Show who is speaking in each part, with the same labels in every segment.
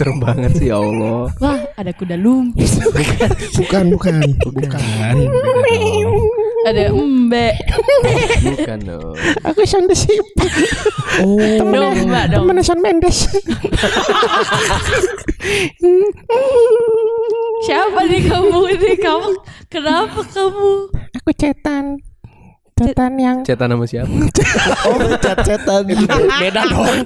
Speaker 1: Serem banget sih ya Allah.
Speaker 2: Wah, ada kuda lumpur,
Speaker 3: Bukan, bukan, bukan.
Speaker 2: ada embe.
Speaker 1: Bukan dong.
Speaker 3: Aku Sean the Sheep.
Speaker 2: Oh, domba dong.
Speaker 3: Temen Sean Mendes.
Speaker 2: Siapa nih kamu ini? Kamu kenapa kamu?
Speaker 3: Aku cetan. Cetan yang
Speaker 1: Cetan sama siapa?
Speaker 3: Oh, cet-cetan. Beda dong.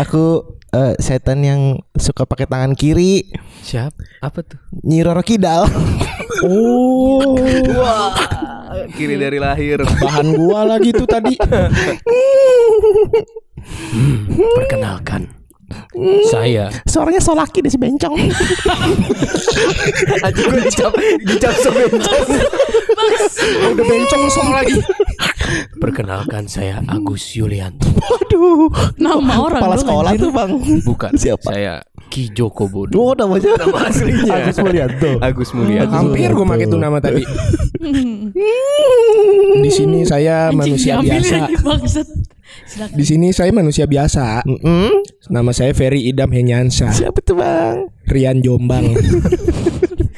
Speaker 3: Aku eh, setan yang suka pakai tangan kiri.
Speaker 1: Siap? Apa tuh?
Speaker 3: Nyi Roro Kidal.
Speaker 1: Oh. Wah. Kiri dari lahir.
Speaker 3: Bahan gua lagi tuh tadi.
Speaker 1: Perkenalkan. Saya
Speaker 3: Suaranya solaki deh si bencong.
Speaker 1: Aja gue dicap Dicap sebencong
Speaker 3: Udah bencong song lagi.
Speaker 1: Perkenalkan saya Agus Yulianto
Speaker 3: Waduh.
Speaker 2: Nama orang
Speaker 3: Kepala sekolah tuh, Bang.
Speaker 1: Bukan
Speaker 3: Siapa?
Speaker 1: Saya Ki Joko Bodo
Speaker 3: Oh, namanya
Speaker 1: Nama aslinya
Speaker 3: Agus Mulyanto.
Speaker 1: Agus Mulyanto
Speaker 4: Hampir gue pakai itu nama tadi. Di sini saya manusia biasa. Di sini saya manusia biasa. Nama saya Ferry Idam Henyansa.
Speaker 3: Siapa tuh, Bang?
Speaker 4: Rian Jombang.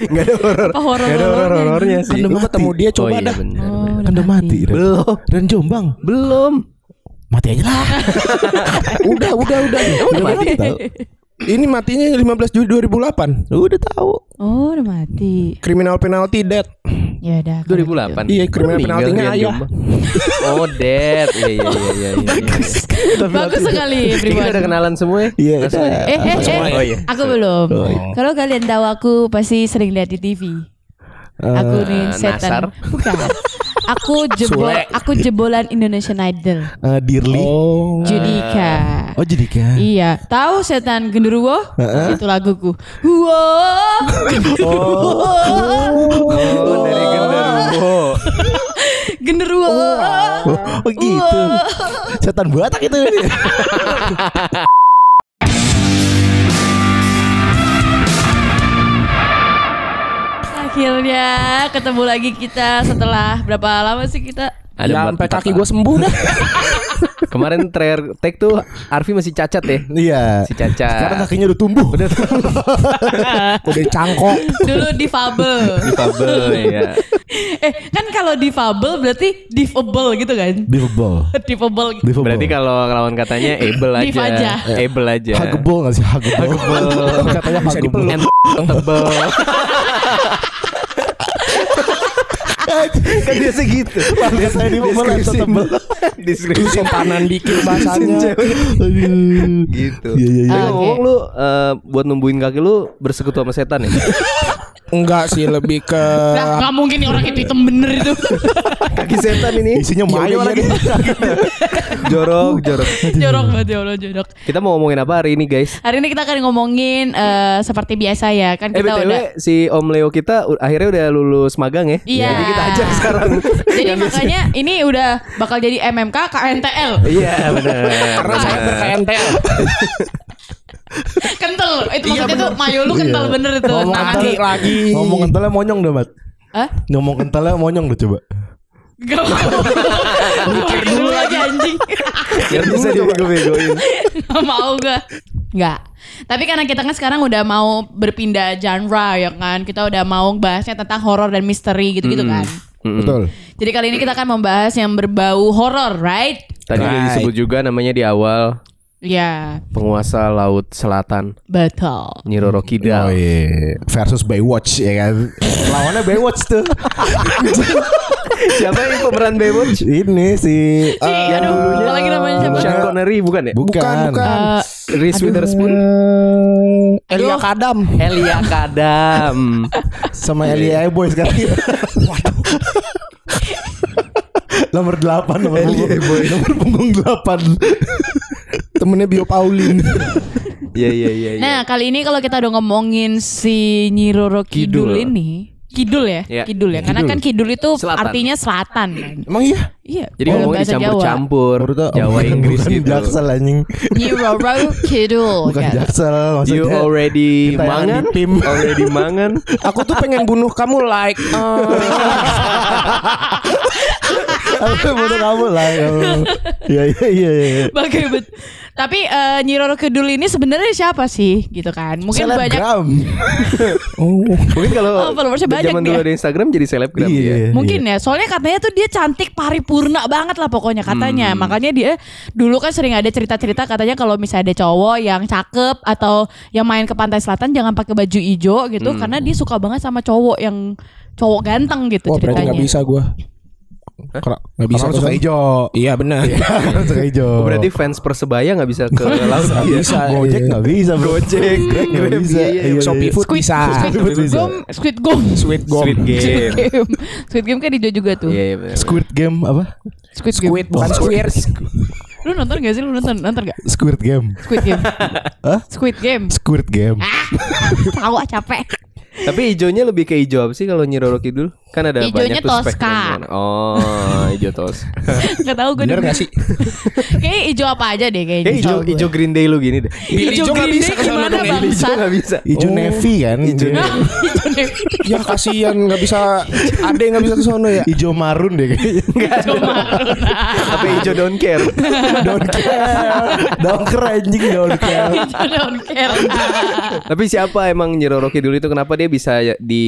Speaker 1: Gak ada horor
Speaker 2: Apa horor
Speaker 1: Gak ada horor-horornya sih
Speaker 3: Kan udah
Speaker 4: Lu ketemu dia
Speaker 1: Oh
Speaker 4: coba
Speaker 1: iya
Speaker 4: dah.
Speaker 1: bener
Speaker 2: Oh,
Speaker 1: bener.
Speaker 3: Kan udah mati. Ren.
Speaker 1: Belum
Speaker 3: Dan Jombang.
Speaker 1: Belum
Speaker 3: Mati aja lah.
Speaker 4: udah, udah, udah.
Speaker 3: Udah mati tahu.
Speaker 4: Ini matinya 15 Juli 2008.
Speaker 3: Udah tahu.
Speaker 2: Oh, udah mati.
Speaker 4: Kriminal penalti dead.
Speaker 2: Ya udah. kalau
Speaker 1: 2008
Speaker 4: Iya, kriminal penaltinya ayah.
Speaker 1: Oh dead Iya iya iya iya, iya.
Speaker 2: gitu. Bagus sekali,
Speaker 1: Kita udah kenalan semua ya
Speaker 3: Iya.
Speaker 2: Eh, eh, eh?
Speaker 1: Oh iya
Speaker 2: aku belum.
Speaker 3: Oh, iya.
Speaker 2: Kalau kalian tahu aku pasti sering lihat di TV. Aku nih
Speaker 1: Eh, Nasar?
Speaker 2: setan. Bukan. Aku jebol,
Speaker 4: Sule.
Speaker 2: aku jebolan Indonesian Idol.
Speaker 3: Eh, Dirli.
Speaker 4: Oh.
Speaker 2: Judika.
Speaker 3: Oh, jadi kan.
Speaker 2: Iya, tahu setan genderuwo? Itu laguku. Wow.
Speaker 1: Oh dari genderuwo
Speaker 2: Genderuwo.
Speaker 3: Oh, gitu. Setan Batak itu.
Speaker 2: Akhirnya ketemu lagi kita setelah berapa lama sih kita?
Speaker 1: Ada
Speaker 4: ya,
Speaker 1: empat-
Speaker 4: sampai kaki gue sembuh dah.
Speaker 1: Kemarin terakhir take tuh Arfi masih cacat ya
Speaker 3: Iya.
Speaker 1: Si cacat
Speaker 3: Sekarang kakinya udah tumbuh. Udah
Speaker 4: Udah cangkok.
Speaker 2: Dulu difabel.
Speaker 1: Difabel ya
Speaker 2: eh, kan kalau difabel berarti difable gitu kan? Difable. gitu.
Speaker 3: Difabel.
Speaker 1: Berarti kalau lawan katanya able aja
Speaker 2: Div aja.
Speaker 1: Able aja
Speaker 3: Hagebel gak sih? Hagebel. Katanya
Speaker 4: Bisa dipeluk.
Speaker 1: Tebel Kan biasa gitu
Speaker 3: Bangga saya di mobil
Speaker 1: Deskripsi
Speaker 3: tebel.
Speaker 1: Deskripsi
Speaker 4: Sompanan dikit bahasanya.
Speaker 3: Aduh.
Speaker 1: Gitu
Speaker 3: Iya, iya, iya.
Speaker 1: Ngomong lu eh, buat numbuhin kaki lu bersekutu sama setan ya?
Speaker 4: Enggak sih lebih ke
Speaker 2: Lah, nggak mungkin nih orang itu hitam bener itu.
Speaker 1: kaki setan ini
Speaker 3: Isinya
Speaker 4: Ya
Speaker 3: mayo
Speaker 4: udah,
Speaker 3: lagi.
Speaker 1: jorok jorok.
Speaker 2: jorok banget ya Allah jorok.
Speaker 1: Kita mau ngomongin apa hari ini guys?
Speaker 2: Hari ini kita akan ngomongin eh, seperti biasa ya kan
Speaker 1: Eh
Speaker 2: kita
Speaker 1: btw
Speaker 2: udah.
Speaker 1: si Om Leo kita akhirnya udah lulus magang ya?
Speaker 2: Iya.
Speaker 1: Jadi kita ajak sekarang.
Speaker 2: Jadi makanya ini udah bakal jadi MMK KNTL.
Speaker 1: Iya benar.
Speaker 4: karena saya ber-KNTL.
Speaker 2: kental. Itu maksudnya tuh mayo lu kental
Speaker 3: Iya.
Speaker 2: bener itu.
Speaker 3: Ngomong
Speaker 2: Tangan
Speaker 4: Lagi
Speaker 2: di-
Speaker 4: lagi.
Speaker 3: Ngomong kentalnya monyong dah, Mat.
Speaker 2: Hah?
Speaker 3: Ngomong kentalnya monyong deh coba.
Speaker 2: Gak mau. Mikir dulu lagi anjing.
Speaker 1: Biar bisa dibego-begoin.
Speaker 2: Gak mau gak Gak Tapi karena kita kan sekarang udah mau berpindah genre ya kan Kita udah mau bahasnya tentang horor dan misteri gitu-gitu kan.
Speaker 3: Betul.
Speaker 2: Jadi kali ini kita akan membahas yang berbau horor right?
Speaker 1: Tadi udah disebut juga namanya di awal
Speaker 2: Ya
Speaker 1: penguasa laut selatan
Speaker 2: betul
Speaker 1: Nyi Roro
Speaker 3: Oh
Speaker 1: Kidal.
Speaker 3: iya. Versus Baywatch ya kan. Lawannya Baywatch tuh.
Speaker 1: Siapa yang pemeran Baywatch?
Speaker 3: Ini si
Speaker 2: Si, aduh, apa lagi namanya siapa?
Speaker 1: Sean Connery bukan ya?
Speaker 3: Bukan.
Speaker 4: Bukan, bukan.
Speaker 2: Eh,
Speaker 1: Reese Witherspoon.
Speaker 4: Eh, Elia Kadam.
Speaker 1: Elia Kadam.
Speaker 3: Sama Elia Boys kan. Waduh. nomor 8 nomor punggung, nomor punggung 8
Speaker 4: Temennya Bio Paulin.
Speaker 1: Iya iya iya. iya.
Speaker 2: Nah kali ini kalau kita udah ngomongin si Nyi Roro Kidul,
Speaker 1: Kidul.
Speaker 2: ini Kidul ya?
Speaker 1: Ya.
Speaker 2: Kidul ya Karena kan Kidul itu
Speaker 1: Selatan.
Speaker 2: artinya selatan kan
Speaker 3: Emang iya?
Speaker 2: Iya
Speaker 1: Jadi
Speaker 2: dalam
Speaker 1: ngomongnya
Speaker 2: bahasa Jawa.
Speaker 1: Jawa Inggris
Speaker 3: Bukan
Speaker 1: gitu.
Speaker 3: Jaksel anjing
Speaker 2: Nyi Roro Kidul
Speaker 3: Bukan
Speaker 2: kan?
Speaker 3: Jaksel maksudnya
Speaker 1: You already mangan?
Speaker 3: di tim.
Speaker 1: Already mangan?
Speaker 4: Aku tuh pengen bunuh kamu like. eh,
Speaker 3: Aku butuh kamu lah. kamu. Iya iya iya iya.
Speaker 2: Bagai bet. Tapi eh, Nyi Roro Kidul ini sebenarnya siapa sih gitu kan? Mungkin banyak
Speaker 3: Selebgram.
Speaker 4: Oh.
Speaker 1: Mungkin kalau
Speaker 2: Oh, followersnya banyak
Speaker 1: zaman dulu ada Instagram jadi selebgram
Speaker 3: Iya.
Speaker 1: ya.
Speaker 2: Mungkin ya, soalnya katanya tuh dia cantik paripurna banget lah pokoknya katanya.
Speaker 1: Hmm.
Speaker 2: Makanya dia dulu kan sering ada cerita-cerita katanya kalau misalnya ada cowok yang cakep atau yang main ke pantai selatan jangan pakai baju hijau gitu
Speaker 1: Hmm.
Speaker 2: karena dia suka banget sama cowok yang cowok ganteng gitu
Speaker 4: Wah berarti
Speaker 2: ceritanya.
Speaker 4: nggak bisa gue. Nggak bisa
Speaker 3: Orang
Speaker 4: tuh,
Speaker 3: suka hijau.
Speaker 4: Iya benar.
Speaker 3: Suka hijau.
Speaker 1: Oh, berarti fans Persebaya nggak bisa ke laut ya?
Speaker 4: bisa.
Speaker 3: Gojek nggak bisa.
Speaker 1: Gojek,
Speaker 3: Grab
Speaker 1: Grab,
Speaker 3: bisa.
Speaker 1: iya, iya.
Speaker 3: Iya,
Speaker 4: Shopee
Speaker 3: iya.
Speaker 4: Food
Speaker 2: Squid,
Speaker 4: bisa.
Speaker 2: Squid,
Speaker 3: Squid bisa.
Speaker 2: Gom, Squid
Speaker 1: game.
Speaker 2: Squid Game. Squid Game kan hijau juga tuh.
Speaker 1: Iya, iya benar.
Speaker 3: Squid Game apa?
Speaker 2: Squid Game.
Speaker 4: Squid bukan squirt.
Speaker 2: Lu nonton gak sih? Lu nonton nonton gak?
Speaker 3: Squid Game.
Speaker 2: Squid Game.
Speaker 3: Hah?
Speaker 2: Squid Game.
Speaker 3: Squid Game.
Speaker 2: Tahu ah capek.
Speaker 1: Tapi hijaunya lebih ke hijau apa sih kalau Nyi Roro Kidul? Kan ada
Speaker 2: Hijaunya
Speaker 1: banyak tuh
Speaker 2: Tosca.
Speaker 1: spektrum. Oh, hijau tos.
Speaker 2: Gak tahu gue
Speaker 4: Bener gak sih?
Speaker 2: Kayaknya hijau apa aja deh kayaknya.
Speaker 1: Kayak hijau hijau Green Day lu gini deh.
Speaker 4: Hijau
Speaker 2: Green
Speaker 4: bisa
Speaker 2: Day
Speaker 4: ke sana
Speaker 2: gimana
Speaker 4: dong,
Speaker 2: bang?
Speaker 1: Hijau nggak bisa.
Speaker 3: Hijau
Speaker 4: Oh.
Speaker 3: navy kan?
Speaker 1: Hijau
Speaker 2: navy.
Speaker 4: Ya kasihan nggak bisa. Ada yang nggak bisa ke sono ya.
Speaker 3: Hijau marun deh kayaknya.
Speaker 2: Hijau marun.
Speaker 1: Tapi hijau don't care.
Speaker 3: Don't care. Don't care anjing don't care.
Speaker 2: Hijau don't care.
Speaker 1: Tapi siapa emang Nyi Roro Kidul itu kenapa dia bisa ya- di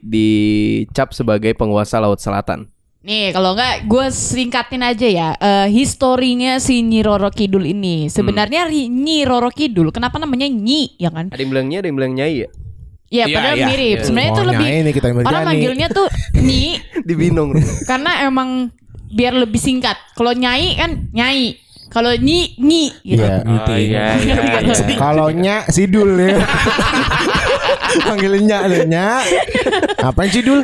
Speaker 1: dicap sebagai penguasa Laut Selatan?
Speaker 2: Nih kalau enggak gue singkatin aja ya eh, Historinya si Nyi Roro Kidul ini Sebenarnya Ri- Nyi Roro Kidul Kenapa namanya Nyi ya kan
Speaker 1: Ada yang bilang Nyi, ada yang bilang Nyai ya?
Speaker 2: Ya
Speaker 4: Iya,
Speaker 2: padahal
Speaker 4: iya.
Speaker 2: mirip Sebenarnya itu
Speaker 3: Oh,
Speaker 2: lebih
Speaker 3: nih kita yang
Speaker 2: Orang manggilnya tuh Nyi
Speaker 1: Dibinong.
Speaker 2: Karena emang Biar lebih singkat Kalau Nyai kan Nyai Kalau Nyi Nyi gitu
Speaker 3: Iya.
Speaker 1: Oh, iya, iya, iya.
Speaker 3: Kalau nya sidul ya. Panggilnya lu nya. Apaan sidul?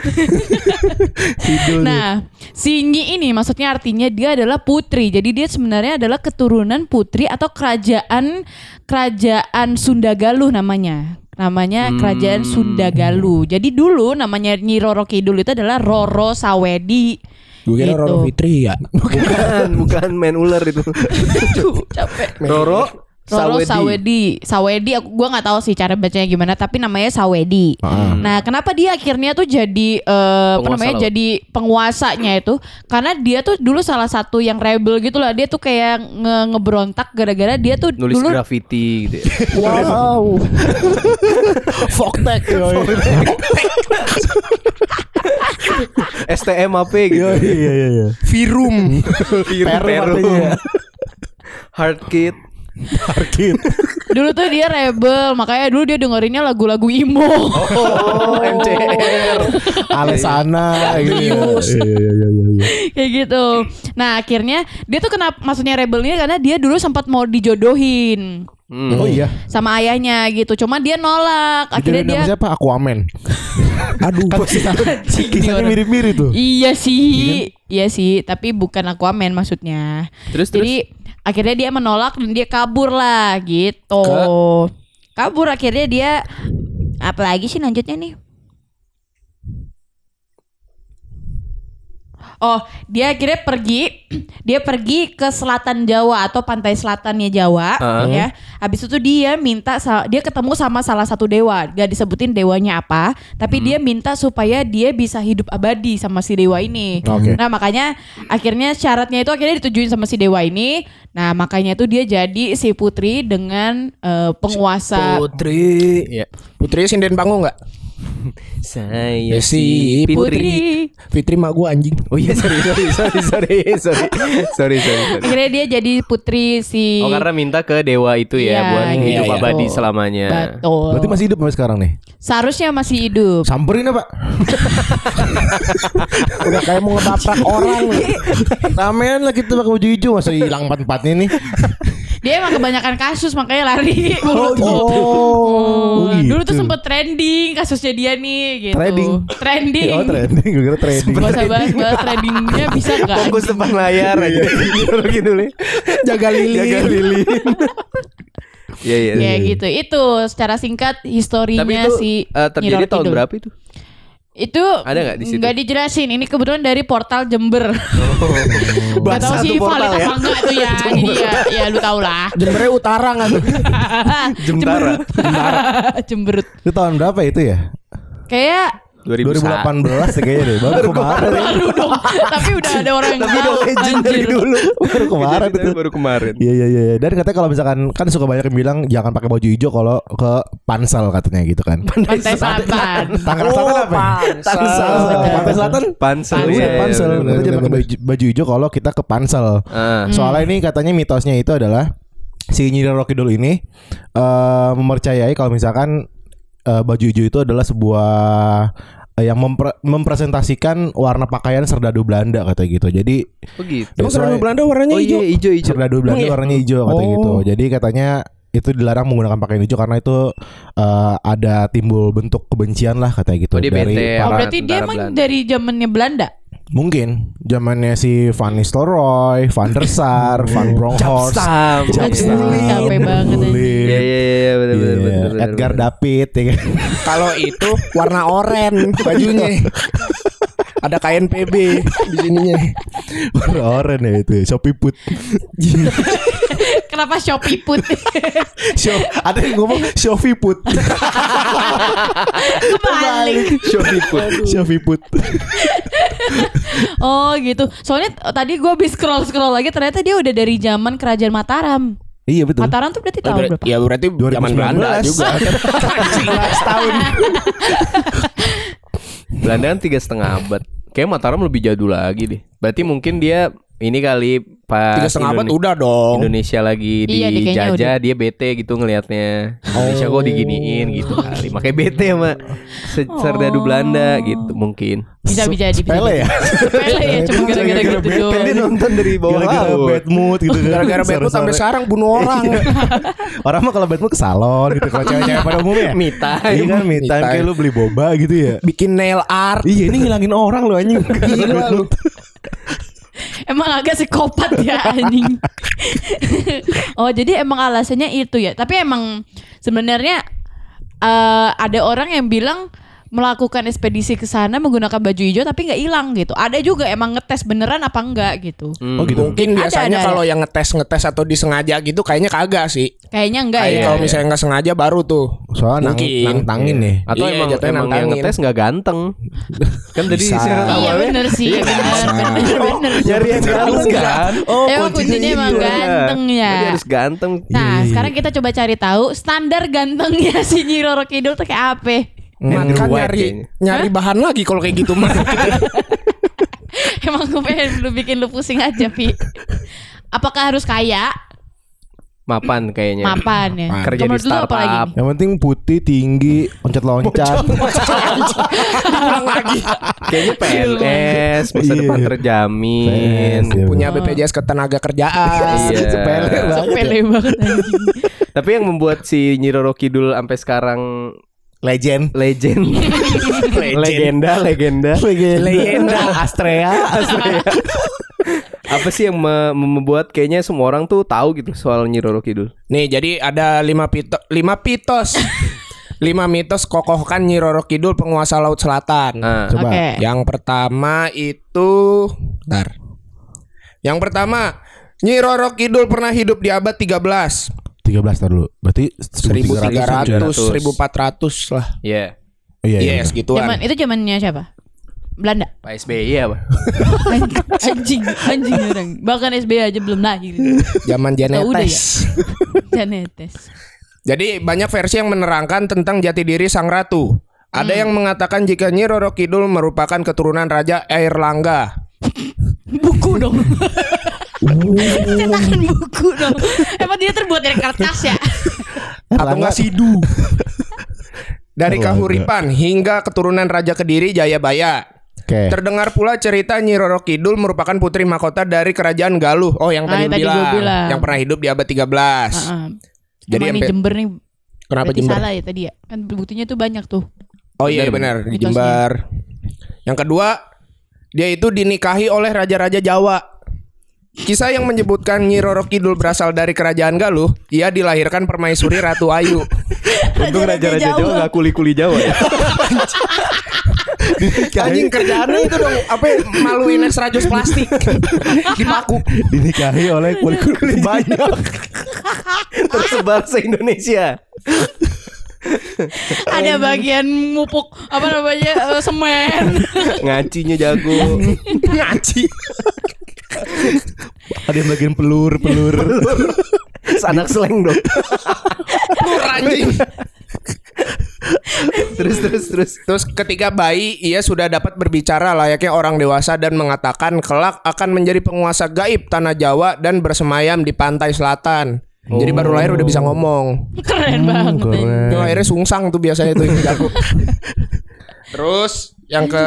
Speaker 3: sidul. nih.
Speaker 2: Nah, si Nyi ini maksudnya artinya dia adalah putri. Jadi dia sebenarnya adalah keturunan putri atau kerajaan kerajaan Sunda Galuh namanya. Namanya kerajaan Sunda Galuh. Jadi dulu namanya Nyi Roro Kidul itu adalah Roro Sawedi.
Speaker 4: Gue kira
Speaker 2: Gitu.
Speaker 4: Roro Fitri ya.
Speaker 1: Bukan, bukan main ular itu.
Speaker 2: Aduh, capek.
Speaker 1: Roro
Speaker 2: Roro
Speaker 1: Sawedi.
Speaker 2: Sawedi. Sawedi aku gua nggak tahu sih cara bacanya gimana tapi namanya Sawedi. Nah, kenapa dia akhirnya tuh jadi eh, apa namanya?
Speaker 1: laut.
Speaker 2: Jadi penguasanya itu karena dia tuh dulu salah satu yang rebel gitu lah. Dia tuh kayak nge ngeberontak gara-gara dia tuh
Speaker 1: Nulis
Speaker 2: dulu
Speaker 1: graffiti gitu ya.
Speaker 4: Wow.
Speaker 3: Foktek.
Speaker 1: STM apa gitu.
Speaker 3: Iya iya iya.
Speaker 4: Virum.
Speaker 1: Peru,
Speaker 3: Peru
Speaker 1: Peru.
Speaker 3: artinya.
Speaker 1: Hard Kid.
Speaker 3: Parkir.
Speaker 2: dulu tuh dia rebel, makanya dulu dia dengerinnya lagu-lagu emo.
Speaker 1: Oh, MCR.
Speaker 3: Alesana gitu. ya. Iya iya iya iya. iya.
Speaker 2: kayak gitu. Nah, akhirnya dia tuh kenapa maksudnya rebelnya karena dia dulu sempat mau dijodohin
Speaker 1: Hmm.
Speaker 3: Oh iya.
Speaker 2: sama ayahnya gitu. Cuma dia nolak. Akhirnya dia
Speaker 3: nama siapa? Aquaman.
Speaker 4: Aduh.
Speaker 3: Kan kisah- kisahnya mirip-mirip tuh.
Speaker 2: Iya sih, iya sih, tapi bukan Aquaman maksudnya.
Speaker 1: Terus
Speaker 2: Jadi akhirnya dia menolak dan dia kabur lah gitu. Kabur akhirnya dia apalagi sih lanjutnya nih? Oh, dia akhirnya pergi, dia pergi ke selatan Jawa atau pantai selatannya Jawa,
Speaker 1: Ah.
Speaker 2: ya. Habis itu dia minta, dia ketemu sama salah satu dewa, gak disebutin dewanya apa, tapi dia minta supaya dia bisa hidup abadi sama si dewa ini.
Speaker 3: Oke.
Speaker 2: Nah makanya akhirnya syaratnya itu akhirnya ditujuin sama si dewa ini. Nah makanya itu dia jadi si putri dengan eh, penguasa
Speaker 1: Putri. Ya.
Speaker 4: Putri sinden bangun nggak?
Speaker 1: Saya
Speaker 4: Si
Speaker 1: si
Speaker 2: putri.
Speaker 4: Fitri mak gue anjing.
Speaker 1: Oh iya sorry sorry sorry sorry sorry sorry sorry. sorry.
Speaker 2: Akhirnya dia jadi putri si.
Speaker 1: Oh karena minta ke dewa itu ya
Speaker 2: Iya,
Speaker 1: buat
Speaker 2: gitu.
Speaker 1: hidup
Speaker 4: Iya,
Speaker 1: abadi selamanya.
Speaker 2: Betul.
Speaker 3: Berarti masih hidup sampai sekarang nih.
Speaker 2: Seharusnya masih hidup.
Speaker 3: Samperin apa?
Speaker 4: Udah kayak mau ngebaprak orang.
Speaker 3: Ramean lah kita pakai baju hijau masa hilang empat empatnya nih.
Speaker 2: Dia emang kebanyakan kasus makanya lari.
Speaker 3: Oh, gitu.
Speaker 2: Oh,
Speaker 3: Oh, gitu.
Speaker 2: Dulu tuh sempet trending kasusnya dia nih gitu.
Speaker 3: Trading.
Speaker 2: Trending.
Speaker 3: Oh trending, gue kira trading.
Speaker 2: Gak usah bahas, bahas trendingnya bisa gak?
Speaker 1: Fokus depan layar aja. gitu dulu.
Speaker 4: Jaga lilin.
Speaker 1: Jaga lilin. Iya iya.
Speaker 2: Ya gitu. Itu secara singkat historinya
Speaker 1: Tapi itu
Speaker 2: si
Speaker 1: eh, terjadi tahun berapa itu?
Speaker 2: Itu
Speaker 1: Ada nggak di situ?
Speaker 2: Nggak dijelasin. Ini kebetulan dari portal Jember. Gak
Speaker 1: Bahasa
Speaker 2: tahu sih valid
Speaker 1: portal ya.
Speaker 2: apa enggak tuh ya. Jadi ya, ya lu tau lah.
Speaker 4: Jembernya utara nggak tuh?
Speaker 1: Jemtara.
Speaker 2: Jemberut.
Speaker 3: Itu tahun berapa itu ya?
Speaker 2: Kayak
Speaker 1: 2001.
Speaker 3: 2018 ya kayaknya deh. Baru kemarin.
Speaker 2: Baru dong. Tapi udah ada orang yang
Speaker 1: Tapi udah legend dari dulu.
Speaker 3: Baru kemarin itu.
Speaker 1: baru kemarin.
Speaker 3: Iya iya iya. Dan katanya kalau misalkan kan suka banyak yang bilang jangan pakai baju hijau kalau ke pansel katanya gitu kan.
Speaker 2: Pantai Selatan.
Speaker 3: Tangerang Selatan apa? ya?
Speaker 4: Pansel.
Speaker 3: Pantai Selatan
Speaker 1: Pansel.
Speaker 3: Iya,
Speaker 1: iya,
Speaker 3: pansel.
Speaker 1: iya,
Speaker 3: Kita jangan pakai
Speaker 1: bener.
Speaker 3: baju, hijau kalau kita ke pansel.
Speaker 1: Ah.
Speaker 3: Soalnya ini katanya mitosnya itu adalah si Nyi Roro Kidul ini eh mempercayai kalau misalkan eh, baju hijau itu adalah sebuah eh, yang mempre- mempresentasikan warna pakaian serdadu Belanda katanya gitu. Jadi
Speaker 1: Oh gitu.
Speaker 4: Emang serdadu Belanda warnanya
Speaker 1: Oh iya
Speaker 4: hijau.
Speaker 1: hijau hijau.
Speaker 3: serdadu Belanda
Speaker 4: iya?
Speaker 3: warnanya hijau katanya
Speaker 4: Oh.
Speaker 3: gitu. Jadi katanya itu dilarang menggunakan pakaian hijau karena itu eh, ada timbul bentuk kebencian lah katanya gitu
Speaker 1: Oh, dia
Speaker 3: dari
Speaker 1: bete.
Speaker 2: Oh berarti dia emang
Speaker 1: Belanda.
Speaker 2: dari zamannya Belanda.
Speaker 3: Mungkin zamannya si Van Nistelrooy, Van der Sar, Van Bronckhorst,
Speaker 2: capek banget
Speaker 1: Iya iya iya benar benar
Speaker 3: Iya,
Speaker 1: benar. benar,
Speaker 3: Edgar
Speaker 1: benar.
Speaker 3: David ya kan.
Speaker 4: Kalau itu warna oranye bajunya. Ada KNPB di sininya.
Speaker 3: Warna oranye ya itu Shopee Put.
Speaker 2: Kenapa Shopee put?
Speaker 3: Show, ada yang ngomong Shopee Put.
Speaker 2: Kebalik.
Speaker 1: Shopee Put.
Speaker 3: Shopee Put.
Speaker 2: Oh gitu. Soalnya tadi gue habis scroll scroll lagi ternyata dia udah dari zaman kerajaan Mataram.
Speaker 3: Iya betul.
Speaker 2: Mataram tuh berarti tahun berapa?
Speaker 4: Ya berarti zaman
Speaker 3: 2019.
Speaker 4: Belanda juga.
Speaker 3: 11 tahun.
Speaker 1: Belanda kan tiga setengah abad. Kayak Mataram lebih jadul lagi deh. Berarti mungkin dia ini kali pas
Speaker 4: Tiga setengah abad udah dong.
Speaker 1: Indonesia lagi
Speaker 2: Iya,
Speaker 1: dijajah dia bete gitu ngelihatnya Indonesia kok diginiin gitu kali makanya bete sama se- serdadu
Speaker 2: Oh.
Speaker 1: Belanda gitu mungkin
Speaker 2: Bisa bisa jadi. jadi.
Speaker 3: ya.
Speaker 2: Sepele ya cuma gara-gara gitu
Speaker 3: bete
Speaker 2: doang.
Speaker 1: dia nonton dari bawah
Speaker 3: Gara-gara bad mood gitu kan.
Speaker 4: Gara-gara bad mood sampai sekarang bunuh orang.
Speaker 3: Orang mah kalau bad mood ke salon gitu Kalau cewek-cewek pada umumnya
Speaker 1: Me time.
Speaker 3: Iya kan me time. Kayak lu beli boba gitu ya
Speaker 4: Bikin nail art.
Speaker 3: Iya ini ngilangin orang lu anjing
Speaker 4: Gila lu.
Speaker 2: Emang agak psikopat ya anjing. oh jadi emang alasannya itu ya. Tapi emang sebenarnya eh, ada orang yang bilang melakukan ekspedisi ke sana menggunakan baju hijau tapi nggak hilang gitu. Ada juga emang ngetes beneran apa enggak gitu.
Speaker 3: Oh gitu
Speaker 4: Mungkin
Speaker 2: Ada,
Speaker 4: biasanya kalau yang ngetes ngetes atau disengaja gitu kayaknya kagak sih.
Speaker 2: Kayaknya enggak
Speaker 4: Kayak
Speaker 2: ya.
Speaker 4: kalau misalnya nggak sengaja baru tuh.
Speaker 3: Soalnya nang,
Speaker 4: Mungkin.
Speaker 3: nangtangin nih
Speaker 1: atau
Speaker 4: Iya,
Speaker 1: emang emang yang
Speaker 4: nantangin.
Speaker 1: ngetes nggak ganteng kan tadi
Speaker 3: Bisa.
Speaker 1: syarat
Speaker 2: Iya
Speaker 1: awalnya
Speaker 2: bener sih,
Speaker 1: Iya,
Speaker 2: bener, bener, bener.
Speaker 1: nyari yang ganteng kan
Speaker 3: Oh
Speaker 2: Emang kuncinya emang
Speaker 1: Iya.
Speaker 2: ganteng ya.
Speaker 1: Jadi harus ganteng
Speaker 2: Nah,
Speaker 3: Iya,
Speaker 2: sekarang kita coba cari tahu standar gantengnya si Nyi Roro Kidul tuh kayak apa?
Speaker 4: Kan
Speaker 1: White
Speaker 4: nyari
Speaker 1: kayaknya.
Speaker 4: nyari bahan lagi kalau kayak gitu mah.
Speaker 2: Emang gue pengen lu bikin lu pusing aja, Pi. Apakah harus kaya?
Speaker 1: mapan kayaknya
Speaker 2: Mapan ya.
Speaker 1: Kerja
Speaker 2: Kalau
Speaker 1: di
Speaker 2: dulu apa lagi
Speaker 1: startup.
Speaker 2: nih?
Speaker 3: Yang penting putih, tinggi, loncat-loncat
Speaker 4: Ulang lagi.
Speaker 1: kayaknya PNS masa
Speaker 3: Iya.
Speaker 1: depan terjamin
Speaker 3: PNS, iya.
Speaker 4: Punya BPJS ketenaga kerjaan.
Speaker 1: Iya.
Speaker 3: Sepele banget
Speaker 2: Sepele banget anjing.
Speaker 1: Tapi yang membuat si Nyi Roro Kidul sampai sekarang
Speaker 3: Legend
Speaker 1: legend, legenda, legenda,
Speaker 3: Legenda Astrea
Speaker 1: Astrea. Apa sih yang me- membuat kayaknya semua orang tuh tahu gitu soal Nyi Roro Kidul?
Speaker 4: Nih, jadi ada lima pito, lima pitos. lima mitos kokohkan Nyi Roro Kidul penguasa Laut Selatan.
Speaker 1: Nah,
Speaker 3: Coba
Speaker 2: Oke.
Speaker 4: Yang pertama itu Bentar. Yang pertama, Nyi Roro Kidul pernah hidup di abad 13.
Speaker 3: 13 tar dulu Berarti 1300
Speaker 4: 1300, 1400 lah.
Speaker 1: ya
Speaker 3: Iya
Speaker 4: Iya,
Speaker 3: iya
Speaker 4: segituan.
Speaker 2: Zaman itu zamannya siapa? Belanda.
Speaker 1: Pak SBY apa?
Speaker 2: anjing, anjing orang. Bahkan SBY aja belum lahir.
Speaker 4: Zaman
Speaker 2: Oh, udah ya?
Speaker 4: Janetes.
Speaker 2: Janetes.
Speaker 4: Jadi banyak versi yang menerangkan tentang jati diri sang ratu. Ada yang mengatakan jika Nyi Roro Kidul merupakan keturunan Raja Airlangga.
Speaker 2: Buku dong. Cetakan buku dong. Emang dia terbuat dari kertas ya?
Speaker 4: atau enggak Sidu. Dari. Kahuripan hingga keturunan Raja Kediri Jayabaya.
Speaker 3: Oke
Speaker 4: Terdengar pula cerita Nyi Roro Kidul merupakan putri mahkota dari kerajaan Galuh. Oh, yang
Speaker 2: Ah,
Speaker 4: tadi,
Speaker 2: tadi
Speaker 4: bilang. Yang pernah hidup di abad 13.
Speaker 2: Heeh.
Speaker 4: Jadi
Speaker 2: Emang nih
Speaker 4: sampai-
Speaker 2: Jember nih
Speaker 4: Kenapa
Speaker 2: berarti
Speaker 4: Jember?
Speaker 2: salah ya tadi ya? Kan buktinya tuh banyak tuh.
Speaker 4: Oh iya
Speaker 1: Benar,
Speaker 4: benar di. Jember. Yang kedua, dia itu dinikahi oleh raja-raja Jawa. Kisah yang menyebutkan Nyi Roro Kidul berasal dari kerajaan Galuh, ia dilahirkan permaisuri Ratu Ayu.
Speaker 1: Untung raja-raja Jawa nggak kuli-kuli Jawa ya.
Speaker 4: Anjing kerjaannya itu dong apa ya, maluin es rajos plastik dipaku.
Speaker 3: Dinikahi oleh kulit-kulit banyak
Speaker 1: Tersebar se Indonesia.
Speaker 2: Ada bagian mupuk apa namanya eh, semen.
Speaker 1: Ngacinya jago.
Speaker 4: Ngaci.
Speaker 3: Ada yang bagian pelur, pelur.
Speaker 1: Anak slang dong.
Speaker 4: Lu anjing.
Speaker 1: terus terus terus.
Speaker 4: Terus ketika bayi ia sudah dapat berbicara layaknya orang dewasa dan mengatakan kelak akan menjadi penguasa gaib tanah Jawa dan bersemayam di pantai selatan. Jadi baru lahir udah bisa ngomong.
Speaker 2: Keren banget.
Speaker 4: Itu akhirnya sungsang tuh biasanya tuh yang jago. Terus yang ke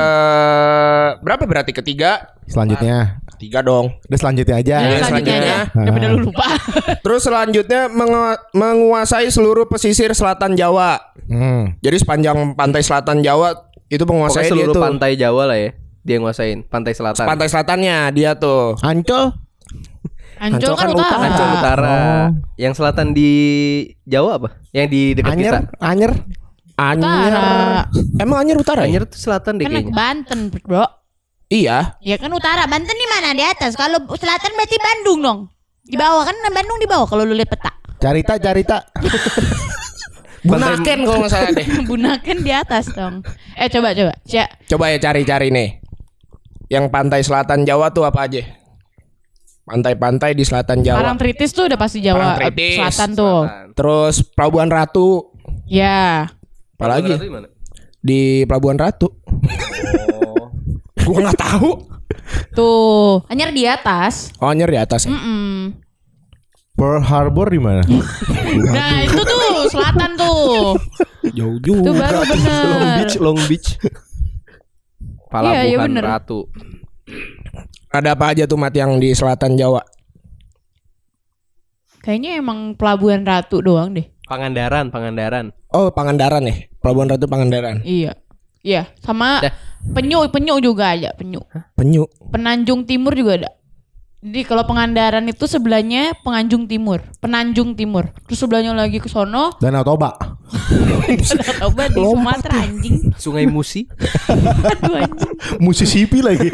Speaker 4: berapa berarti ketiga?
Speaker 3: Selanjutnya.
Speaker 4: Tiga dong.
Speaker 3: Udah selanjutnya aja.
Speaker 2: Ya,
Speaker 4: Iya,
Speaker 2: selanjutnya. Daripada lu lupa.
Speaker 4: Terus selanjutnya mengu- menguasai seluruh pesisir selatan Jawa.
Speaker 3: Hmm.
Speaker 4: Jadi sepanjang pantai selatan Jawa itu penguasanya
Speaker 1: Pokoknya
Speaker 4: dia
Speaker 1: seluruh
Speaker 4: tuh.
Speaker 1: pantai Jawa lah ya. Dia nguasain pantai selatan.
Speaker 4: Pantai selatannya dia tuh.
Speaker 3: Ancol.
Speaker 2: Ancol kan
Speaker 4: Ancol kan
Speaker 2: utara.
Speaker 1: Ancol Utara. Yang selatan di Jawa apa? Yang di dekat
Speaker 3: Anyer,
Speaker 1: kita.
Speaker 3: Anyer.
Speaker 4: Anyer.
Speaker 2: Utara.
Speaker 4: Emang Anyer utara ya?
Speaker 1: Anyer tuh selatan deh
Speaker 2: Kan
Speaker 1: kayaknya.
Speaker 2: Banten, bro.
Speaker 4: Iya.
Speaker 2: Ya kan utara. Banten di mana? Di atas. Kalau selatan berarti Bandung dong. Di bawah kan Bandung di bawah kalau lu lihat peta.
Speaker 3: Carita, carita.
Speaker 4: Bunaken kalau nggak salah deh.
Speaker 2: Bunaken di atas dong. Eh coba coba. Cek.
Speaker 4: Coba ya cari-cari nih. Yang pantai selatan Jawa tuh apa aja? Pantai-pantai di selatan Jawa.
Speaker 2: Parangtritis tuh udah pasti Jawa eh,
Speaker 4: Parangtritis.
Speaker 2: Selatan tuh.
Speaker 4: Terus Pelabuhan Ratu.
Speaker 2: Ya.
Speaker 4: Apalagi?
Speaker 1: Itu di
Speaker 4: Pelabuhan Ratu.
Speaker 1: Oh.
Speaker 4: Gua nggak tahu.
Speaker 2: Tuh. Anyer di atas.
Speaker 4: Oh, Anyer di atas ya.
Speaker 2: Mm-mm.
Speaker 3: Pearl Harbor di mana?
Speaker 2: Nah itu tuh selatan tuh.
Speaker 4: Jauh
Speaker 2: Tuh
Speaker 4: juga.
Speaker 2: baru
Speaker 1: Long
Speaker 2: bener.
Speaker 1: Beach, Long Beach. Palabuhan
Speaker 2: Iya, iya.
Speaker 1: Ratu.
Speaker 4: Ada apa aja tuh mat yang di selatan Jawa?
Speaker 2: Kayaknya emang Pelabuhan Ratu doang deh.
Speaker 1: Pangandaran, Pangandaran.
Speaker 4: Oh, Pangandaran ya. Pelabuhan Ratu Pangandaran.
Speaker 2: Iya. Iya, sama
Speaker 1: Dah.
Speaker 2: penyu, penyu juga ada, penyu.
Speaker 4: Penyu.
Speaker 2: Penanjung Timur juga ada. Jadi kalau Pengandaran itu sebelahnya Penganjung Timur, Penanjung Timur. Terus sebelahnya lagi ke sono,
Speaker 3: Danau Toba.
Speaker 2: coba di Sumatera anjing.
Speaker 1: Sungai Musi.
Speaker 2: Aduh anjing.
Speaker 3: Lagi.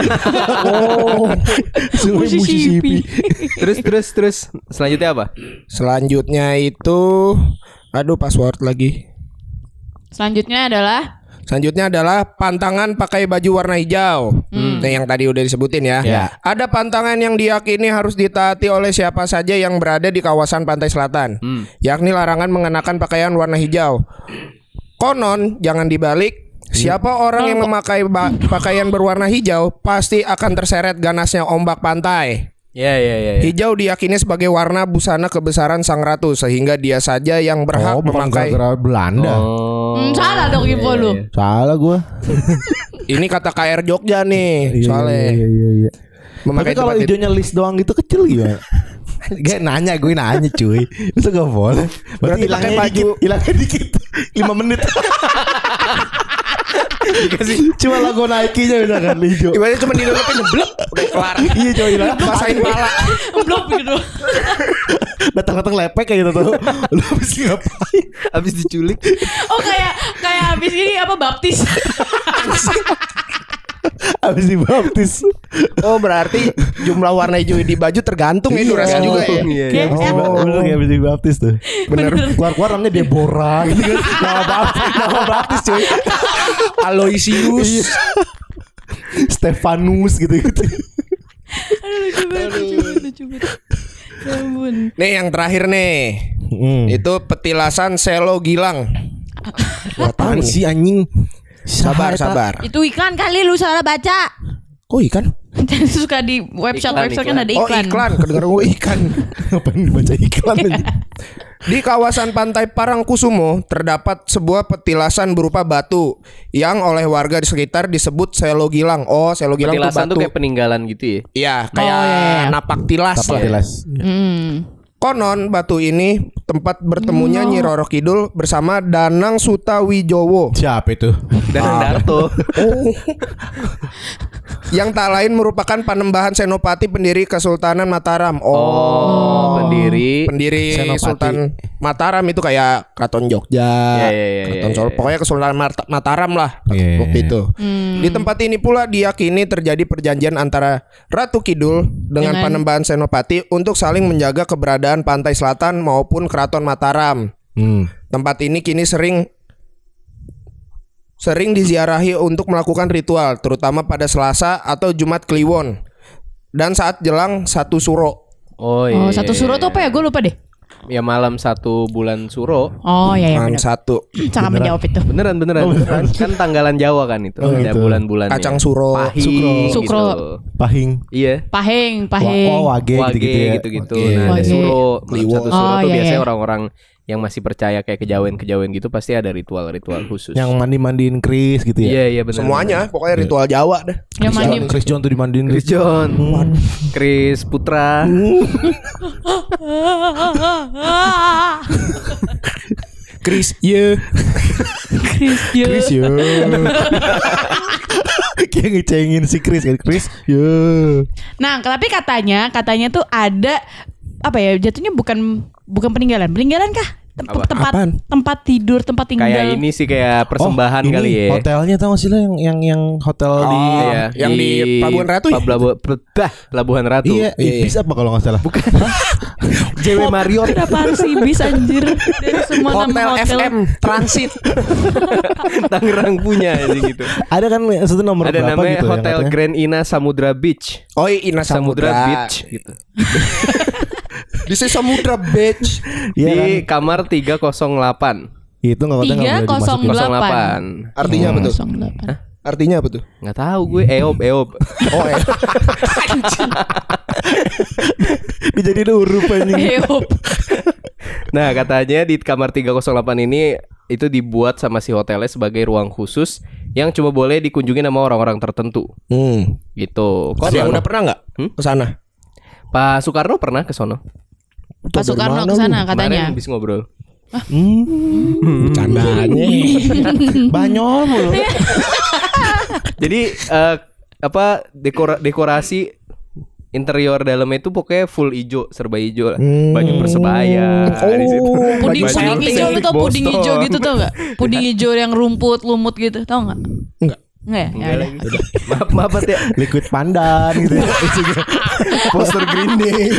Speaker 3: oh. Sungai Mississippi.
Speaker 1: terus terus terus selanjutnya apa?
Speaker 4: Selanjutnya itu aduh password lagi.
Speaker 2: Selanjutnya adalah
Speaker 4: Selanjutnya adalah pantangan pakai baju warna hijau. Nah, yang tadi udah disebutin ya.
Speaker 3: Ya.
Speaker 4: Ada pantangan yang diyakini harus ditaati oleh siapa saja yang berada di kawasan pantai selatan,
Speaker 1: Hmm.
Speaker 4: yakni larangan mengenakan pakaian warna hijau. Konon jangan dibalik. Siapa orang yang memakai pakaian berwarna hijau pasti akan terseret ganasnya ombak pantai.
Speaker 1: Ya ya ya. ya.
Speaker 4: Hijau diyakini sebagai warna busana kebesaran sang ratu sehingga dia saja yang berhak
Speaker 3: Oh,
Speaker 4: memakai.
Speaker 3: gara-gara Belanda.
Speaker 1: Oh.
Speaker 2: Hmm, salah dong info lu.
Speaker 3: Salah gua.
Speaker 4: Ini kata KR Jogja nih,
Speaker 3: Iya,
Speaker 4: soalnya
Speaker 3: iya, iya, iya.
Speaker 4: memakai
Speaker 3: Tapi kalau hijaunya list doang gitu kecil gimana? Gak nanya gue nanya cuy Itu gak boleh
Speaker 4: Berarti
Speaker 3: hilangnya
Speaker 4: baju-
Speaker 3: dikit Hilangnya dikit 5 menit Dikasih Cuma logo Nike-nya udah kan hijau
Speaker 4: Ibaratnya cuma dilelepin jeblok udah kelar.
Speaker 3: Iya coy hilang
Speaker 4: Basahin pala.
Speaker 2: Blok gitu.
Speaker 3: Datang-datang lepek kayak gitu tuh Lu habis ngapain
Speaker 1: Abis diculik.
Speaker 2: Oh kayak kayak habis ini apa baptis.
Speaker 3: Habis dibaptis
Speaker 4: Oh berarti jumlah warna hijau di baju tergantung ya durasi
Speaker 3: Iya.
Speaker 4: juga ya.
Speaker 1: Iya.
Speaker 2: Kayak
Speaker 3: Oh,
Speaker 2: siapa?
Speaker 3: bener kayak habis dibaptis tuh
Speaker 4: Bener.
Speaker 3: Keluar-keluar namanya Deborah gitu kan Nama baptis Nama baptis cuy
Speaker 4: Aloysius.
Speaker 3: Iya. Stefanus gitu-gitu
Speaker 2: Aduh lucu banget, lucu banget, lucu banget. Ya ampun.
Speaker 4: Nih yang terakhir nih.
Speaker 3: Hmm.
Speaker 4: Itu petilasan Selo Gilang.
Speaker 3: Apaan sih anjing
Speaker 4: Sabar, sabar.
Speaker 2: Itu iklan kali lu salah baca.
Speaker 4: Oh ikan?
Speaker 2: Jadi suka di website
Speaker 1: Iklan,
Speaker 2: website kan
Speaker 1: iklan.
Speaker 2: ada
Speaker 4: Oh
Speaker 2: iklan.
Speaker 4: iklan, kedengeran gue ikan.
Speaker 3: Ngapain dibaca iklan aja
Speaker 4: Di kawasan pantai Parangkusumo terdapat sebuah petilasan berupa batu yang oleh warga di sekitar disebut Selo Gilang. Oh, Selo Gilang
Speaker 1: Petilasan
Speaker 4: batu.
Speaker 1: tuh kayak peninggalan gitu ya.
Speaker 4: Iya, kayak
Speaker 2: Oh, iya, iya.
Speaker 4: napak tilas.
Speaker 3: Apa
Speaker 4: lah.
Speaker 3: tilas
Speaker 2: Hmm.
Speaker 4: Konon batu ini tempat bertemunya Nyi Roro Kidul bersama Danang Sutawijowo
Speaker 3: Siapa itu?
Speaker 1: Dan Darto.
Speaker 4: yang tak lain merupakan panembahan Senopati pendiri Kesultanan Mataram. Oh,
Speaker 1: Oh, pendiri.
Speaker 4: pendiri
Speaker 3: Senopati.
Speaker 4: Sultan Mataram itu kayak Keraton Jogja,
Speaker 1: Iya, iya, iya,
Speaker 4: Keraton
Speaker 1: iya,
Speaker 4: Solo,
Speaker 1: iya.
Speaker 4: pokoknya Kesultanan Mataram lah
Speaker 3: Iya.
Speaker 4: waktu itu.
Speaker 2: Hmm.
Speaker 4: Di tempat ini pula diyakini terjadi perjanjian antara Ratu Kidul dengan,
Speaker 2: Dengan-
Speaker 4: panembahan Senopati untuk saling menjaga keberadaan dan pantai selatan maupun keraton Mataram.
Speaker 3: Hmm.
Speaker 4: Tempat ini kini sering sering diziarahi untuk melakukan ritual, terutama pada Selasa atau Jumat Kliwon dan saat jelang satu suro.
Speaker 1: Oh, iya.
Speaker 2: oh satu suro tuh apa ya? Gue lupa deh.
Speaker 1: Ya malam satu bulan suro.
Speaker 2: Oh iya iya
Speaker 4: Malam
Speaker 2: benar.
Speaker 4: satu.
Speaker 2: Sangat menjawab itu.
Speaker 1: Beneran beneran. beneran. kan tanggalan Jawa kan itu. Ada
Speaker 3: gitu.
Speaker 1: bulan-bulan.
Speaker 4: Kacang suro.
Speaker 1: Pahing.
Speaker 2: Sukro.
Speaker 1: Gitu.
Speaker 3: Pahing.
Speaker 1: Iya.
Speaker 2: Paheng,
Speaker 3: Wa-
Speaker 2: paheng.
Speaker 3: Oh, wage,
Speaker 1: Wage
Speaker 3: gitu-gitu ya.
Speaker 1: gitu-gitu. Nah, ada
Speaker 2: Wage.
Speaker 1: suro.
Speaker 4: Kliwon.
Speaker 1: Satu suro
Speaker 2: Oh,
Speaker 1: tuh
Speaker 2: iya,
Speaker 1: biasanya
Speaker 2: iya.
Speaker 1: orang-orang yang masih percaya kayak kejawen-kejawen gitu pasti ada ritual-ritual khusus.
Speaker 3: Yang mandi-mandiin Chris gitu ya.
Speaker 1: Iya iya benar.
Speaker 4: Semuanya, pokoknya ritual Jawa deh.
Speaker 2: Yang mandi.
Speaker 3: Chris John tuh dimandiin
Speaker 1: Chris John, Chris Putra,
Speaker 4: Chris, iya.
Speaker 2: Chris, yo.
Speaker 3: Chris yo. Kayak ngecengin si Chris kan Chris yo.
Speaker 2: Nah, tapi katanya, katanya tuh ada apa ya? Jatuhnya bukan bukan peninggalan. Peninggalan kah? Tem-
Speaker 1: Apa?
Speaker 2: tempat
Speaker 4: Apaan?
Speaker 2: tempat tidur, tempat tinggal.
Speaker 1: kayak ini sih kayak persembahan
Speaker 3: Oh,
Speaker 1: kali ya.
Speaker 3: Hotelnya tau gak sih lo yang yang yang hotel di
Speaker 4: Oh,
Speaker 1: Iya,
Speaker 4: yang di Pelabuhan Ratu ya?
Speaker 1: Pelabuhan, Pelabuhan Ratu.
Speaker 3: Iya,
Speaker 4: Iya,
Speaker 3: Ibis apa kalau nggak salah? Bukan.
Speaker 1: JW Marriott.
Speaker 2: Kenapa harus ibis anjir dari semua
Speaker 4: Hotel,
Speaker 2: nama hotel.
Speaker 4: FM Transit.
Speaker 1: Tangerang punya gitu.
Speaker 3: Ada kan satu nomor
Speaker 1: Ada
Speaker 3: berapa
Speaker 1: namanya
Speaker 3: gitu ya
Speaker 1: Hotel
Speaker 3: katanya?
Speaker 1: Grand Ina Samudra Beach.
Speaker 4: Oh, iya, Ina
Speaker 1: Samudra,
Speaker 4: Samudra,
Speaker 1: Beach gitu.
Speaker 4: Di Samudra Beach.
Speaker 3: Iya
Speaker 1: di
Speaker 3: kan?
Speaker 1: kamar 308.
Speaker 3: Itu nggak boleh dimasukin.
Speaker 2: 308.
Speaker 1: 08.
Speaker 4: Artinya apa tuh?
Speaker 2: 08.
Speaker 4: Artinya apa tuh?
Speaker 1: Nggak tahu gue eop eop.
Speaker 4: Oh, eh.
Speaker 3: Dijadiin huruf anjing.
Speaker 2: Eop.
Speaker 1: Nah, katanya di kamar 308 ini itu dibuat sama si hotelnya sebagai ruang khusus yang cuma boleh dikunjungi sama orang-orang tertentu.
Speaker 4: Hmm.
Speaker 1: Gitu. Kok
Speaker 4: udah pernah nggak
Speaker 1: Hmm?
Speaker 4: ke sana?
Speaker 1: Pak Soekarno pernah ke sono?
Speaker 2: Pak Soekarno ke sana katanya.
Speaker 1: Kemarin habis ngobrol.
Speaker 3: Hmm.
Speaker 4: Candanya.
Speaker 3: Banyol mulu.
Speaker 1: Jadi eh, apa dekora dekorasi interior dalamnya itu pokoknya full ijo, serba ijo lah.
Speaker 4: Hmm.
Speaker 1: Baju persebaya
Speaker 4: Oh,
Speaker 1: di situ.
Speaker 2: Puding
Speaker 4: Baju
Speaker 2: puding hijau lu tau puding hijau gitu tau gak? Puding hijau yang rumput lumut gitu tau gak?
Speaker 4: Enggak.
Speaker 2: Enggak ya?
Speaker 1: Enggak
Speaker 2: Ya udah.
Speaker 1: maaf maaf ya.
Speaker 3: Liquid pandan gitu ya.
Speaker 1: Poster Green Day.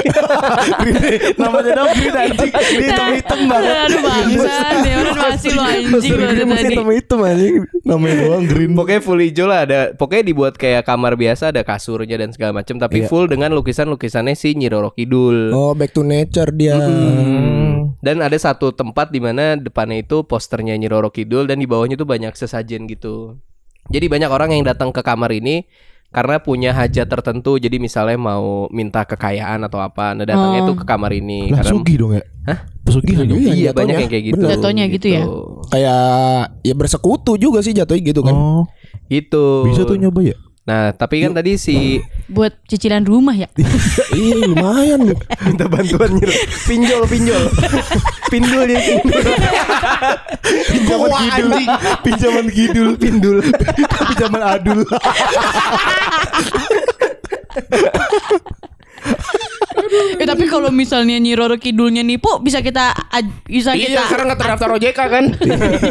Speaker 3: Green Day. Namanya dong Green anjing. Dia hitam-hitam banget.
Speaker 2: Aduh bangsat ya orang masih lo anjing lo dari tadi.
Speaker 3: Hitam-hitam anjing. Namanya doang Green.
Speaker 1: Pokoknya full hijau lah ada. Pokoknya dibuat kayak kamar biasa ada kasurnya dan segala macam tapi
Speaker 3: Iya.
Speaker 1: full dengan lukisan-lukisannya si Nyi Roro Kidul.
Speaker 4: Oh, back to nature dia.
Speaker 1: Hmm. Dan ada satu tempat di mana depannya itu posternya Nyi Roro Kidul dan di bawahnya tuh banyak sesajen gitu. Jadi banyak orang yang datang ke kamar ini karena punya hajat tertentu. Jadi misalnya mau minta kekayaan atau apa, nah datangnya
Speaker 2: Oh.
Speaker 1: tuh ke kamar ini
Speaker 3: Lah
Speaker 1: karena
Speaker 3: Sugi dong ya?
Speaker 1: Hah?
Speaker 3: Pesugihan dong.
Speaker 4: Iya,
Speaker 1: Iya, banyak yang kayak gitu.
Speaker 4: Bener.
Speaker 2: Jatuhnya gitu ya?
Speaker 4: Kayak ya bersekutu juga sih jatuhnya gitu kan.
Speaker 3: Oh,
Speaker 1: Gitu.
Speaker 3: bisa tuh nyoba ya?
Speaker 1: Nah, tapi kan tadi si
Speaker 2: Buat cicilan rumah ya?
Speaker 4: Iya, lumayan nih.
Speaker 1: minta bantuan nyuruh pinjol pinjol pindul ya pindul
Speaker 3: Pinjaman kidul. Pinjaman kidul. Pindul. Pinjaman adul.
Speaker 2: Eh tapi kalau misalnya Nyi Roro Kidulnya nipu bisa kita bisa
Speaker 4: Iya,
Speaker 2: kita
Speaker 4: karena nggak terdaftar OJK kan.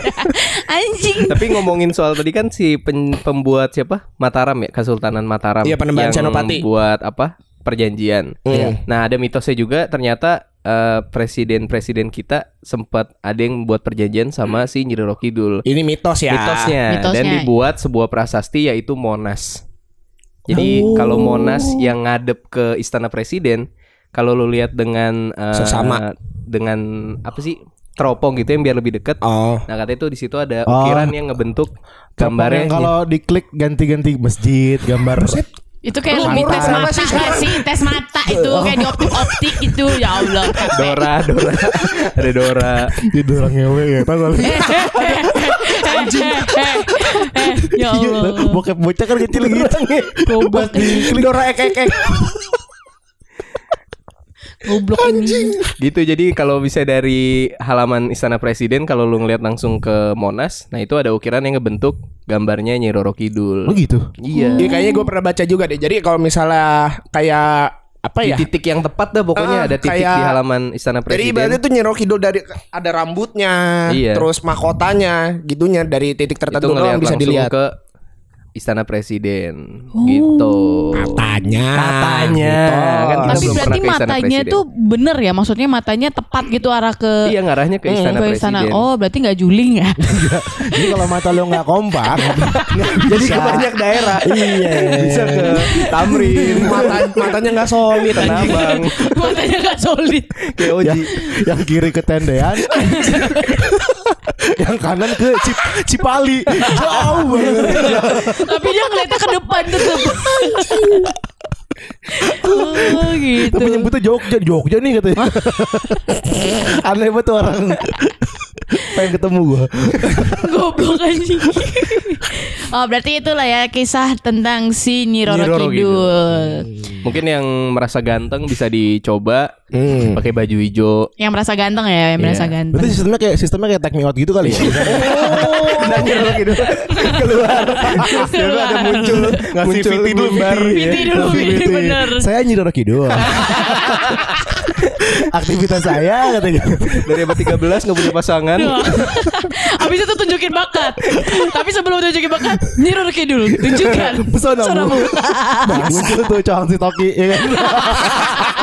Speaker 2: anjing.
Speaker 1: tapi ngomongin soal tadi kan si pen- pembuat siapa Mataram ya Kesultanan Mataram
Speaker 4: Iya, Panembahan
Speaker 1: yang
Speaker 4: Senopati.
Speaker 1: buat apa perjanjian
Speaker 4: Iya.
Speaker 1: nah ada mitosnya juga ternyata eh, presiden-presiden kita sempat ada yang buat perjanjian sama si Nyi Roro Kidul
Speaker 4: Ini mitos ya.
Speaker 1: mitosnya
Speaker 2: Mitosnya.
Speaker 1: dan dibuat sebuah prasasti yaitu Monas. Jadi
Speaker 4: Oh.
Speaker 1: kalau Monas yang ngadep ke istana presiden, kalau lu lihat dengan eh,
Speaker 4: Sesama.
Speaker 1: dengan apa sih teropong gitu yang biar lebih dekat.
Speaker 4: Oh.
Speaker 1: Nah katanya itu di situ ada
Speaker 3: Oh.
Speaker 1: ukiran yang ngebentuk
Speaker 3: Gambarnya
Speaker 1: gambarnya.
Speaker 3: kalau diklik ganti-ganti masjid, gambar.
Speaker 2: Itu kayak
Speaker 4: Lu
Speaker 2: lebih tes mata
Speaker 4: sih
Speaker 2: nggak sih? Tes mata itu kayak di optik-optik itu ya Allah.
Speaker 1: Dora, Dora, ada Dora.
Speaker 3: Dia orang ngewe ya, gak?
Speaker 2: Anjing. Ya Allah.
Speaker 3: bokep bocah kan kecil gitu.
Speaker 2: Goblok.
Speaker 4: Dora ek ek ek.
Speaker 2: Goblok ini.
Speaker 1: Gitu jadi kalau bisa dari halaman istana presiden kalau lu ngeliat langsung ke Monas, nah itu ada ukiran yang ngebentuk gambarnya Nyi Roro Kidul.
Speaker 3: Oh gitu.
Speaker 1: Iya.
Speaker 4: Iya, kayaknya gue pernah baca juga deh. Jadi kalau misalnya kayak apa
Speaker 1: di
Speaker 4: ya?
Speaker 1: titik yang tepat dah pokoknya
Speaker 4: Ah,
Speaker 1: ada titik
Speaker 4: kayak-
Speaker 1: di halaman istana
Speaker 4: Jadi
Speaker 1: presiden.
Speaker 4: ibaratnya tuh Nyi Roro Kidul dari ada rambutnya,
Speaker 1: Iya.
Speaker 4: terus mahkotanya, gitunya dari titik
Speaker 1: itu
Speaker 4: tertentu doang
Speaker 1: ngelihat
Speaker 4: bisa dilihat.
Speaker 1: ke istana presiden gitu.
Speaker 4: Katanya.
Speaker 1: Katanya. Kan kita
Speaker 2: Tapi
Speaker 1: belum
Speaker 2: berarti
Speaker 1: pernah ke istana
Speaker 2: matanya
Speaker 1: presiden.
Speaker 2: tuh bener ya, maksudnya matanya tepat gitu arah ke
Speaker 1: Iya ngarahnya ke istana
Speaker 2: ke istana.
Speaker 1: presiden.
Speaker 2: Oh, berarti nggak juling ya?
Speaker 3: Jadi kalau mata lo nggak kompak,
Speaker 1: Jadi
Speaker 3: bisa.
Speaker 1: ke banyak daerah.
Speaker 3: Iya.
Speaker 1: Bisa ke Tamrin,
Speaker 4: Mata matanya nggak solid
Speaker 1: Tanah
Speaker 4: anjing.
Speaker 1: Abang,
Speaker 2: matanya nggak solid.
Speaker 1: ke
Speaker 3: yang,
Speaker 1: Oji.
Speaker 3: yang kiri ke tendean, yang kanan ke Cip, Cipali, jauh banget.
Speaker 2: Tapi dia ngeliatnya ke depan tetep. oh gitu.
Speaker 3: Tapi nyebutnya Jogja, Jogja nih katanya. Aneh banget orang. Pengen ketemu gua.
Speaker 2: Goblok anjing. oh, berarti itulah ya kisah tentang si Nyi Roro
Speaker 1: Nyi Roro
Speaker 2: Kidul.
Speaker 1: Mungkin yang merasa ganteng bisa dicoba
Speaker 3: Hmm.
Speaker 1: pakai baju hijau.
Speaker 2: Yang merasa ganteng ya, yang merasa
Speaker 1: Iya.
Speaker 2: ganteng.
Speaker 3: Berarti sistemnya kayak sistemnya kayak take me out gitu kali ya.
Speaker 1: Dan Nyi Roro Kidul keluar. Lalu ada muncul ngasih
Speaker 3: Muncul
Speaker 1: fiti dulu fiti.
Speaker 2: Fiti dulu, Fiti bener.
Speaker 3: Saya Nyi Roro Kidul. Aktivitas saya katanya.
Speaker 1: Dari abad 13 nggak punya pasangan.
Speaker 2: Habis itu tunjukin bakat. Tapi sebelum tunjukin bakat, Nyi Roro Kidul tunjukkan
Speaker 3: Pesonamu.
Speaker 2: pesonamu.
Speaker 3: Nah, muncul tuh Chong si Toki ya kan.